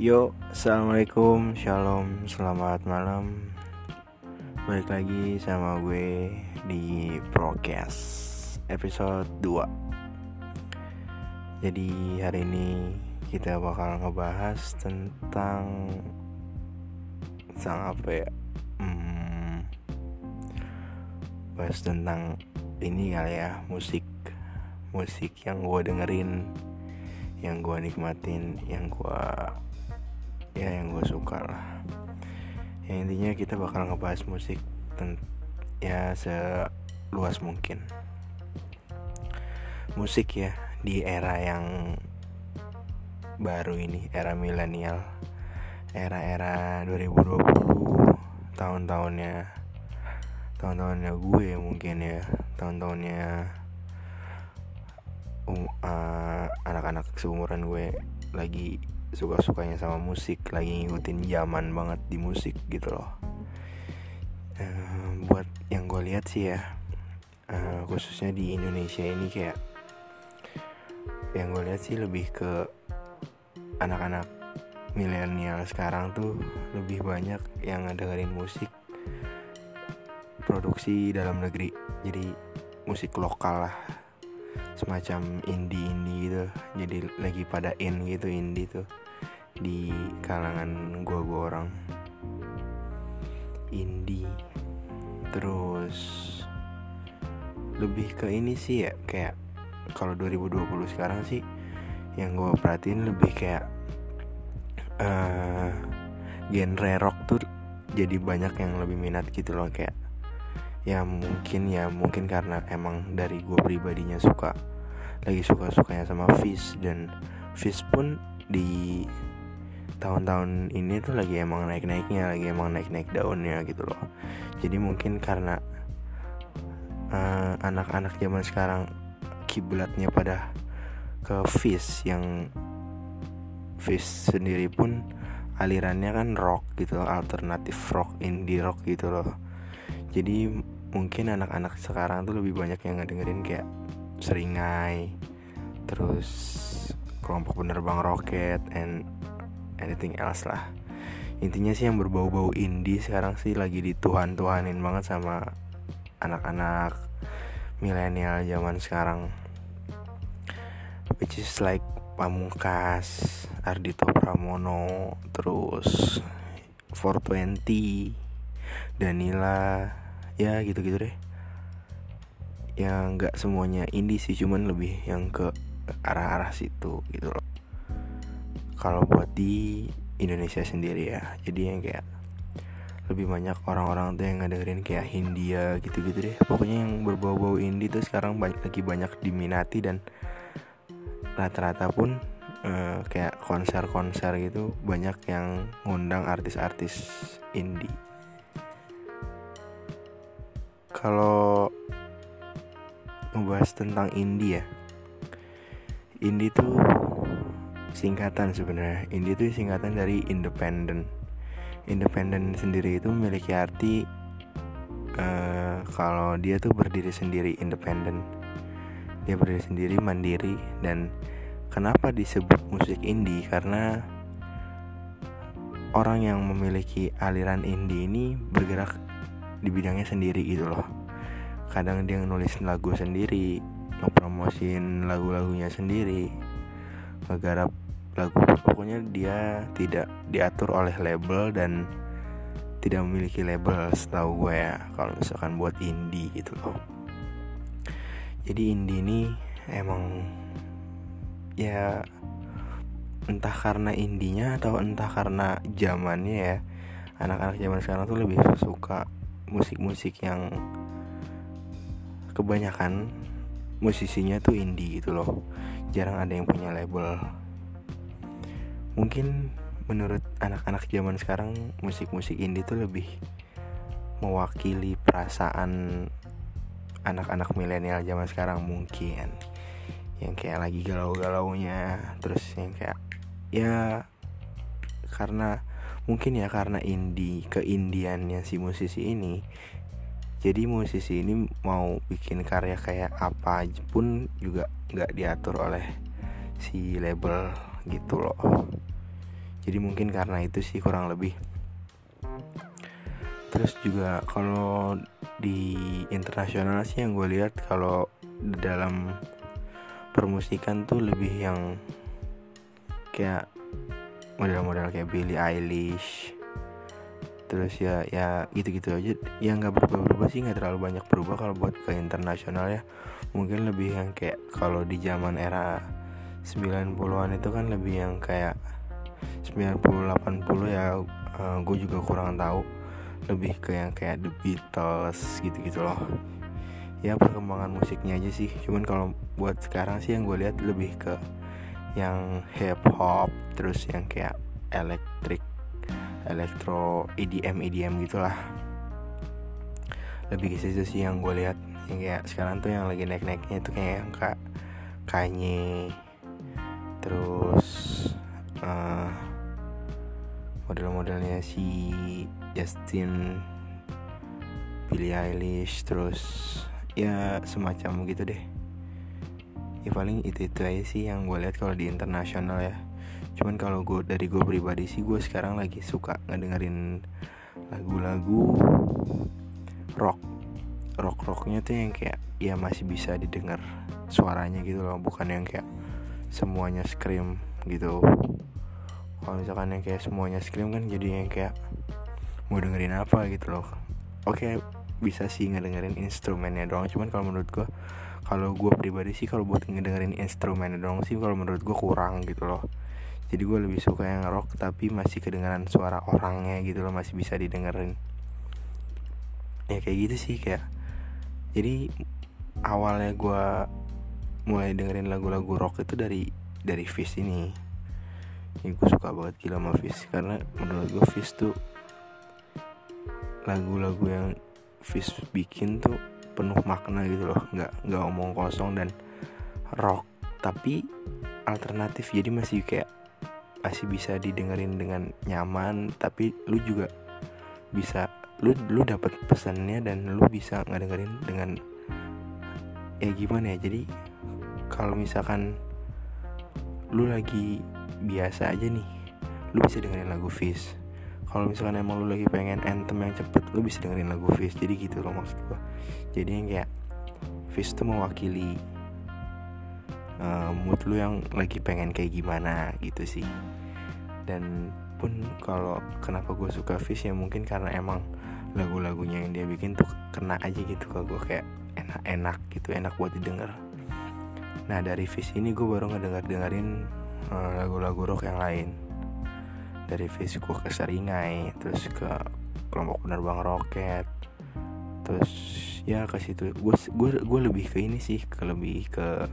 Yo, assalamualaikum, shalom, selamat malam. Balik lagi sama gue di Procast episode 2 Jadi hari ini kita bakal ngebahas tentang Tentang apa ya? Hmm, Bahas tentang ini kali ya, musik. Musik yang gue dengerin Yang gue nikmatin, yang gue ya yang gue suka lah. Yang intinya kita bakal ngebahas musik ya seluas mungkin. Musik ya di era yang baru ini era milenial. Era-era 2020 tahun-tahunnya tahun-tahunnya gue mungkin ya tahun-tahunnya um, uh, anak-anak seumuran gue lagi suka-sukanya sama musik lagi ngikutin zaman banget di musik gitu loh. Uh, buat yang gue lihat sih ya uh, khususnya di Indonesia ini kayak yang gue lihat sih lebih ke anak-anak milenial sekarang tuh lebih banyak yang dengerin musik produksi dalam negeri. Jadi musik lokal lah semacam indie-indie gitu. Jadi lagi pada in gitu indie tuh di kalangan gua-gua orang. Indie. Terus lebih ke ini sih ya kayak kalau 2020 sekarang sih yang gue perhatiin lebih kayak uh, genre rock tuh jadi banyak yang lebih minat gitu loh kayak ya mungkin ya mungkin karena emang dari gue pribadinya suka lagi suka sukanya sama Fish dan Fish pun di tahun-tahun ini tuh lagi emang naik-naiknya lagi emang naik-naik daunnya gitu loh. Jadi mungkin karena anak anak-anak zaman sekarang kiblatnya pada ke Fish yang Fish sendiri pun alirannya kan rock gitu alternatif rock indie rock gitu loh. Jadi mungkin anak-anak sekarang tuh lebih banyak yang ngedengerin kayak seringai terus kelompok penerbang roket and anything else lah. Intinya sih yang berbau-bau indie sekarang sih lagi dituhan-tuhanin banget sama anak-anak milenial zaman sekarang. Which is like Pamungkas, Ardito Pramono, terus 420, Danila, ya gitu-gitu deh. Yang nggak semuanya indie sih cuman lebih yang ke arah-arah situ gitu loh kalau buat di Indonesia sendiri ya jadi yang kayak lebih banyak orang-orang tuh yang ngedengerin kayak Hindia gitu-gitu deh. Pokoknya yang berbau-bau indie tuh sekarang banyak, lagi banyak diminati dan rata-rata pun uh, kayak konser-konser gitu banyak yang ngundang artis-artis indie. Kalau ngebahas tentang indie ya indie tuh singkatan sebenarnya. Indie tuh singkatan dari independen independen sendiri itu memiliki arti uh, kalau dia tuh berdiri sendiri independen dia berdiri sendiri mandiri dan kenapa disebut musik indie? Karena orang yang memiliki aliran indie ini bergerak di bidangnya sendiri gitu loh. Kadang dia nulis lagu sendiri ngepromosin lagu-lagunya sendiri ngegarap lagu pokoknya dia tidak diatur oleh label dan tidak memiliki label setahu gue ya kalau misalkan buat indie gitu loh. Jadi indie ini emang ya entah karena indinya atau entah karena zamannya ya anak-anak zaman sekarang tuh lebih suka musik-musik yang kebanyakan musisinya tuh indie gitu loh. Jarang ada yang punya label. Mungkin menurut anak-anak zaman sekarang musik-musik indie tuh lebih mewakili perasaan anak-anak milenial zaman sekarang mungkin. Yang kayak lagi galau-galaunya terus yang kayak ya karena mungkin ya karena indie keindiannya si musisi ini jadi musisi ini mau bikin karya kayak apa pun juga nggak diatur oleh si label gitu loh. Jadi mungkin karena itu sih kurang lebih. Terus juga kalau di internasional sih yang gue lihat kalau dalam permusikan tuh lebih yang kayak model-model kayak Billie Eilish terus ya ya gitu-gitu aja. Yang nggak berubah-berubah sih nggak terlalu banyak berubah kalau buat ke internasional ya. Mungkin lebih yang kayak kalau di zaman era 90-an itu kan lebih yang kayak 90 80 ya uh, eh, gue juga kurang tahu. Lebih ke yang kayak The Beatles gitu-gitu loh. Ya perkembangan musiknya aja sih. Cuman kalau buat sekarang sih yang gue lihat lebih ke yang hip hop terus yang kayak elektrik elektro EDM EDM gitulah. Lebih ke situ sih yang gue lihat. Yang kayak sekarang tuh yang lagi naik naiknya itu kayak yang kak Kanye terus uh, model-modelnya si Justin Billie Eilish terus ya semacam gitu deh ya paling itu itu aja sih yang gue lihat kalau di internasional ya. Cuman kalau gue dari gue pribadi sih gue sekarang lagi suka ngedengerin lagu-lagu rock. Rock rocknya tuh yang kayak ya masih bisa didengar suaranya gitu loh bukan yang kayak semuanya scream gitu. Kalau misalkan yang kayak semuanya scream kan jadi yang kayak mau dengerin apa? gitu loh. Oke bisa sih ngedengerin instrumennya doang. Cuman kalau menurut gue kalau gue pribadi sih kalau buat ngedengerin instrumennya doang sih kalau menurut gue kurang gitu loh. Jadi gue lebih suka yang rock tapi masih kedengaran suara orangnya gitu loh masih bisa didengerin. Ya kayak gitu sih kayak jadi awalnya gue mulai dengerin lagu-lagu rock itu dari dari Fish ini. Ya gue suka banget gila sama Fish karena menurut gue Fish tuh lagu-lagu yang Fish bikin tuh penuh makna gitu loh. Nggak nggak omong kosong dan rock. Tapi alternatif jadi masih kayak masih bisa didengerin dengan nyaman tapi lu juga bisa lu lu dapat pesannya dan lu bisa ngedengerin dengan ya gimana ya jadi kalau misalkan lu lagi biasa aja nih lu bisa dengerin lagu Fish kalau misalkan emang lu lagi pengen anthem yang cepet lu bisa dengerin lagu Fish jadi gitu loh maksud gua. Jadi yang kayak Fish tuh mewakili uh, mood lu yang lagi pengen kayak gimana gitu sih. Dan pun kalau kenapa gue suka Fish ya mungkin karena emang lagu-lagunya yang dia bikin tuh kena aja gitu ke gue kayak enak-enak gitu enak buat didengar. Nah dari Fish ini gue baru ngedenger dengerin Eh, lagu-lagu rock yang lain dari Fisku ke Seringai terus ke kelompok penerbang roket terus ya ke situ. Gue gue gue lebih ke ini sih ke lebih ke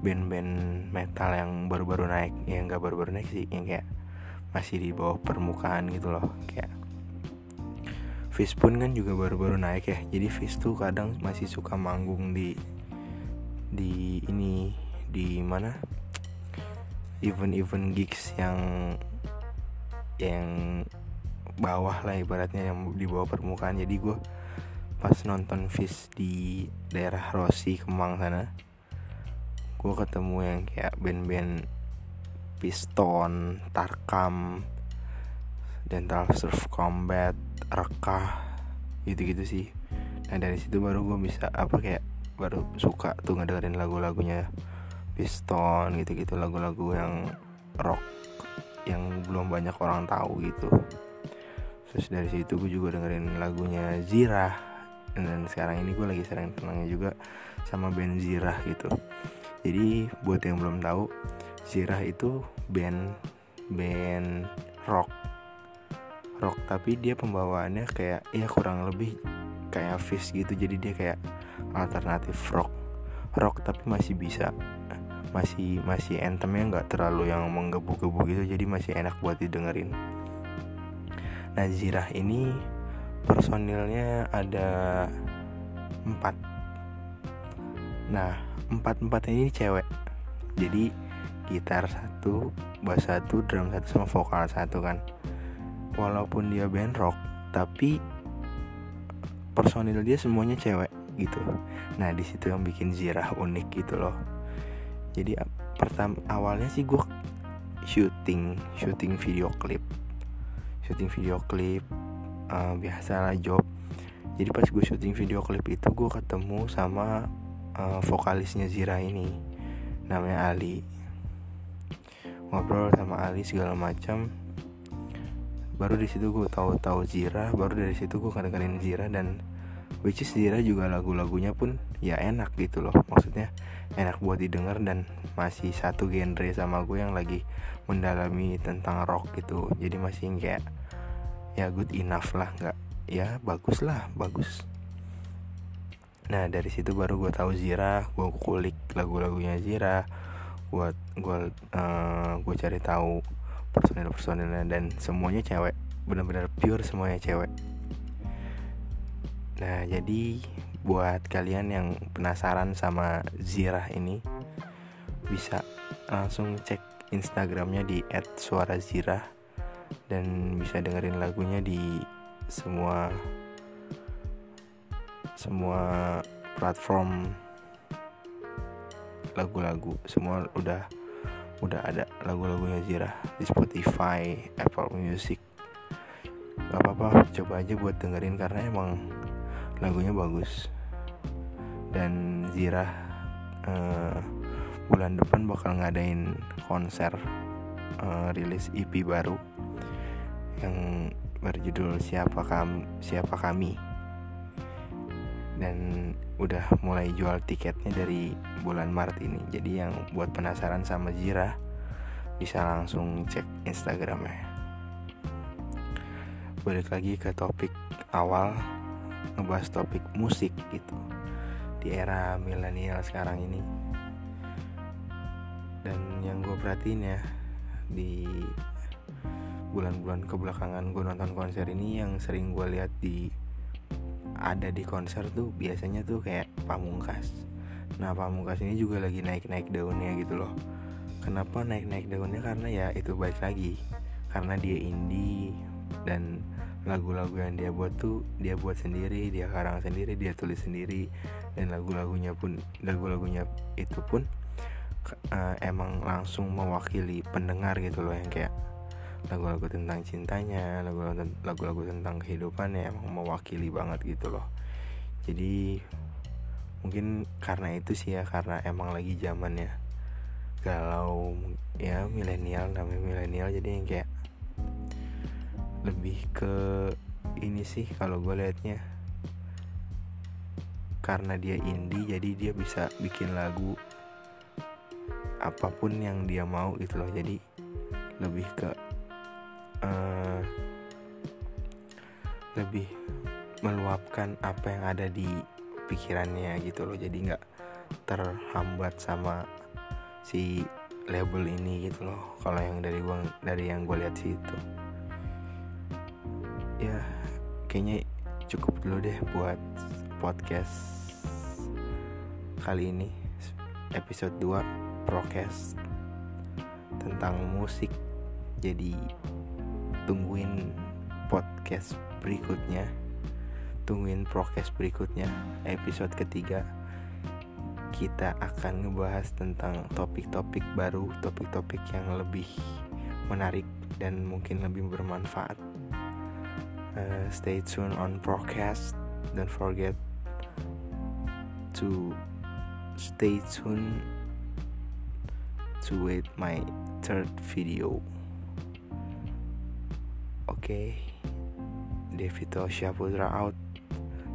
band-band metal yang baru-baru naik yang gak baru-baru naik sih yang kayak masih di bawah permukaan gitu loh kayak Fish pun kan juga baru-baru naik ya. Jadi Fish tuh kadang masih suka manggung di di ini di mana? Event-event gigs yang yang bawah lah ibaratnya yang di bawah permukaan jadi gue pas nonton Fish di daerah Rossi Kemang sana gue ketemu yang kayak band-band Piston, Tarkam, Dental Surf Combat, Rekah gitu-gitu sih. Nah dari situ baru gue bisa apa kayak baru suka tuh ngedengerin lagu-lagunya Piston gitu-gitu lagu-lagu yang rock yang belum banyak orang tahu gitu. Terus dari situ gue juga dengerin lagunya Zirah. Dan sekarang ini gue lagi sering tenangnya juga sama band Zirah gitu. Jadi buat yang belum tahu Zirah itu band band rock. Rock tapi dia pembawaannya kayak ya kurang lebih kayak Fish gitu. Jadi dia kayak alternatif rock. Rock tapi masih bisa masih masih entemnya nggak terlalu yang menggebu-gebu gitu jadi masih enak buat didengerin. Nah Zirah ini personilnya ada empat. Nah empat empat ini cewek. Jadi gitar satu bass satu drum satu sama vokal satu kan. Walaupun dia band rock tapi personil dia semuanya cewek gitu. Nah di situ yang bikin Zirah unik gitu loh jadi pertama awalnya sih gue syuting syuting video klip. Syuting video klip uh, biasalah job. Jadi pas gue syuting video klip itu gue ketemu sama uh, vokalisnya Zira ini. Namanya Ali. Ngobrol sama Ali segala macam. Baru di situ gue tahu-tahu Zira baru dari situ gue kadang-kadang Zira dan which is Zira juga lagu-lagunya pun ya enak gitu loh. Maksudnya enak buat didengar dan masih satu genre sama gue yang lagi mendalami tentang rock gitu. Jadi masih kayak ya good enough lah nggak ya bagus lah bagus. Nah dari situ baru gue tahu Zira gue kulik lagu-lagunya Zira gue gue uh, gue cari tahu personil personilnya dan semuanya cewek benar-benar pure semuanya cewek nah jadi buat kalian yang penasaran sama Zirah ini bisa langsung cek Instagramnya di @suarazirah dan bisa dengerin lagunya di semua semua platform lagu-lagu semua udah udah ada lagu-lagunya Zira di Spotify, Apple Music. Gak apa-apa, coba aja buat dengerin karena emang lagunya bagus. Dan Zira uh, bulan depan bakal ngadain konser uh, rilis EP baru yang berjudul Siapa Kami Siapa Kami. Dan udah mulai jual tiketnya dari bulan Maret ini. Jadi yang buat penasaran sama Zira bisa langsung cek Instagramnya. Balik lagi ke topik awal ngebahas topik musik gitu di era milenial sekarang ini. Dan yang gue perhatiin ya di bulan-bulan kebelakangan gue nonton konser ini yang sering gue lihat di ada di konser tuh biasanya tuh kayak pamungkas. Nah pamungkas ini juga lagi naik-naik daunnya gitu loh. Kenapa naik-naik daunnya? Karena ya itu baik lagi. Karena dia indie dan lagu-lagu yang dia buat tuh dia buat sendiri dia karang sendiri dia tulis sendiri. Dan lagu-lagunya pun lagu-lagunya itu pun uh, emang langsung mewakili pendengar gitu loh yang kayak lagu-lagu tentang cintanya lagu-lagu tentang kehidupannya emang mewakili banget gitu loh. Jadi mungkin karena itu sih ya karena emang lagi zamannya galau ya milenial namanya milenial jadi yang kayak lebih ke ini sih kalau gue liatnya. Karena dia indie jadi dia bisa bikin lagu apa pun yang dia mau gitu loh. Jadi lebih ke uh, lebih meluapkan apa yang ada di pikirannya gitu loh. Jadi nggak terhambat sama si label ini gitu loh. Kalau yang dari gua dari yang gue lihat sih itu kayaknya cukup dulu deh buat podcast kali ini. Episode 2 prokes. Tentang musik. Jadi tungguin podcast berikutnya. Tungguin prokes berikutnya episode ketiga. Kita akan ngebahas tentang topik-topik baru topik-topik yang lebih menarik dan mungkin lebih bermanfaat uh, stay tune on prokes don't forget to stay tuned to wait my third video Oke, okay. Devito Syaputra out.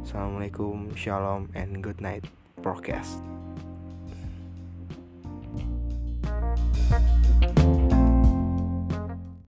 Assalamualaikum, shalom, and good night. Broadcast.